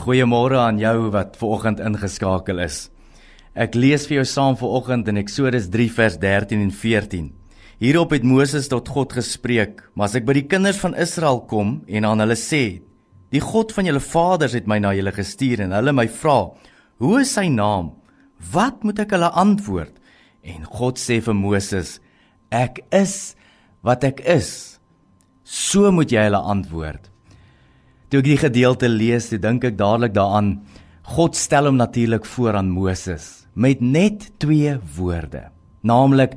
Goeiemôre aan jou wat ver oggend ingeskakel is. Ek lees vir jou saam ver oggend in Eksodus 3 vers 13 en 14. Hierop het Moses tot God gespreek: "Maar as ek by die kinders van Israel kom en aan hulle sê: Die God van julle vaders het my na julle gestuur en hulle my vra: Hoe is sy naam? Wat moet ek hulle antwoord?" En God sê vir Moses: "Ek is wat ek is." So moet jy hulle antwoord. Toe ek die gedeelte lees, toe dink ek dadelik daaraan God stel hom natuurlik voor aan Moses met net twee woorde, naamlik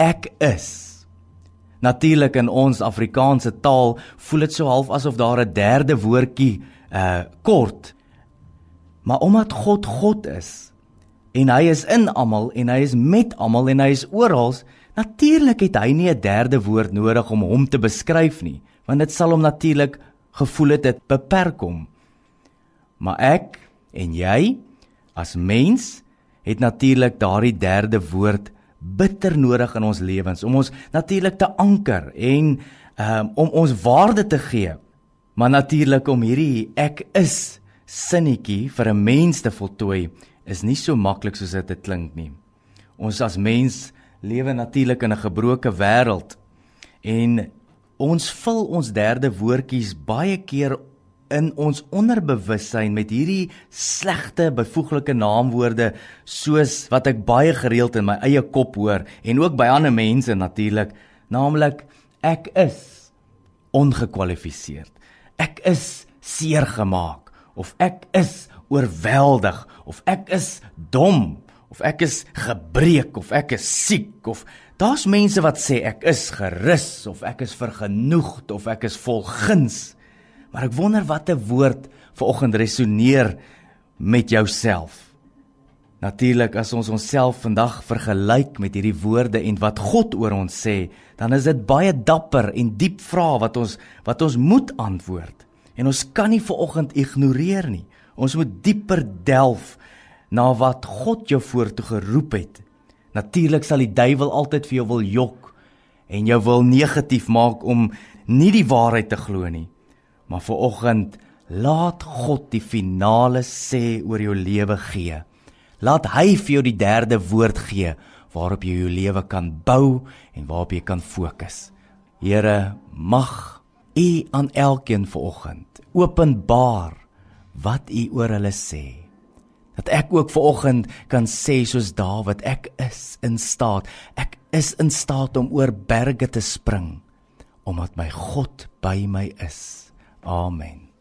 ek is. Natuurlik in ons Afrikaanse taal voel dit so half asof daar 'n derde woordjie uh kort. Maar omdat God God is en hy is in almal en hy is met almal en hy is oral, natuurlik het hy nie 'n derde woord nodig om hom te beskryf nie, want dit sal hom natuurlik gevoel het dit beperk hom. Maar ek en jy as mens het natuurlik daardie derde woord bitter nodig in ons lewens om ons natuurlik te anker en um, om ons waarde te gee. Maar natuurlik om hierdie ek is sinnetjie vir 'n mens te voltooi is nie so maklik soos dit klink nie. Ons as mens lewe natuurlik in 'n gebroke wêreld en Ons vul ons derde woordjies baie keer in ons onderbewussyn met hierdie slegte byvoeglike naamwoorde soos wat ek baie gereeld in my eie kop hoor en ook by ander mense natuurlik naamlik ek is ongekwalifiseerd. Ek is seer gemaak of ek is oorweldig of ek is dom of ek is gebreek of ek is siek of Daar's mense wat sê ek is gerus of ek is vergenoegd of ek is vol guns. Maar ek wonder watter woord vanoggend resoneer met jouself. Natuurlik as ons onsself vandag vergelyk met hierdie woorde en wat God oor ons sê, dan is dit baie dapper en diep vrae wat ons wat ons moet antwoord. En ons kan nie vanoggend ignoreer nie. Ons moet dieper delf na wat God jou voortoe geroep het Natuurlik sal die duiwel altyd vir jou wil jok en jou wil negatief maak om nie die waarheid te glo nie. Maar vir oggend laat God die finale sê oor jou lewe gee. Laat hy vir jou die derde woord gee waarop jy jou lewe kan bou en waarop jy kan fokus. Here, mag U aan elkeen vanoggend openbaar wat U oor hulle sê dat ek ook ver oggend kan sê soos Dawid ek is in staat ek is in staat om oor berge te spring omdat my God by my is. Amen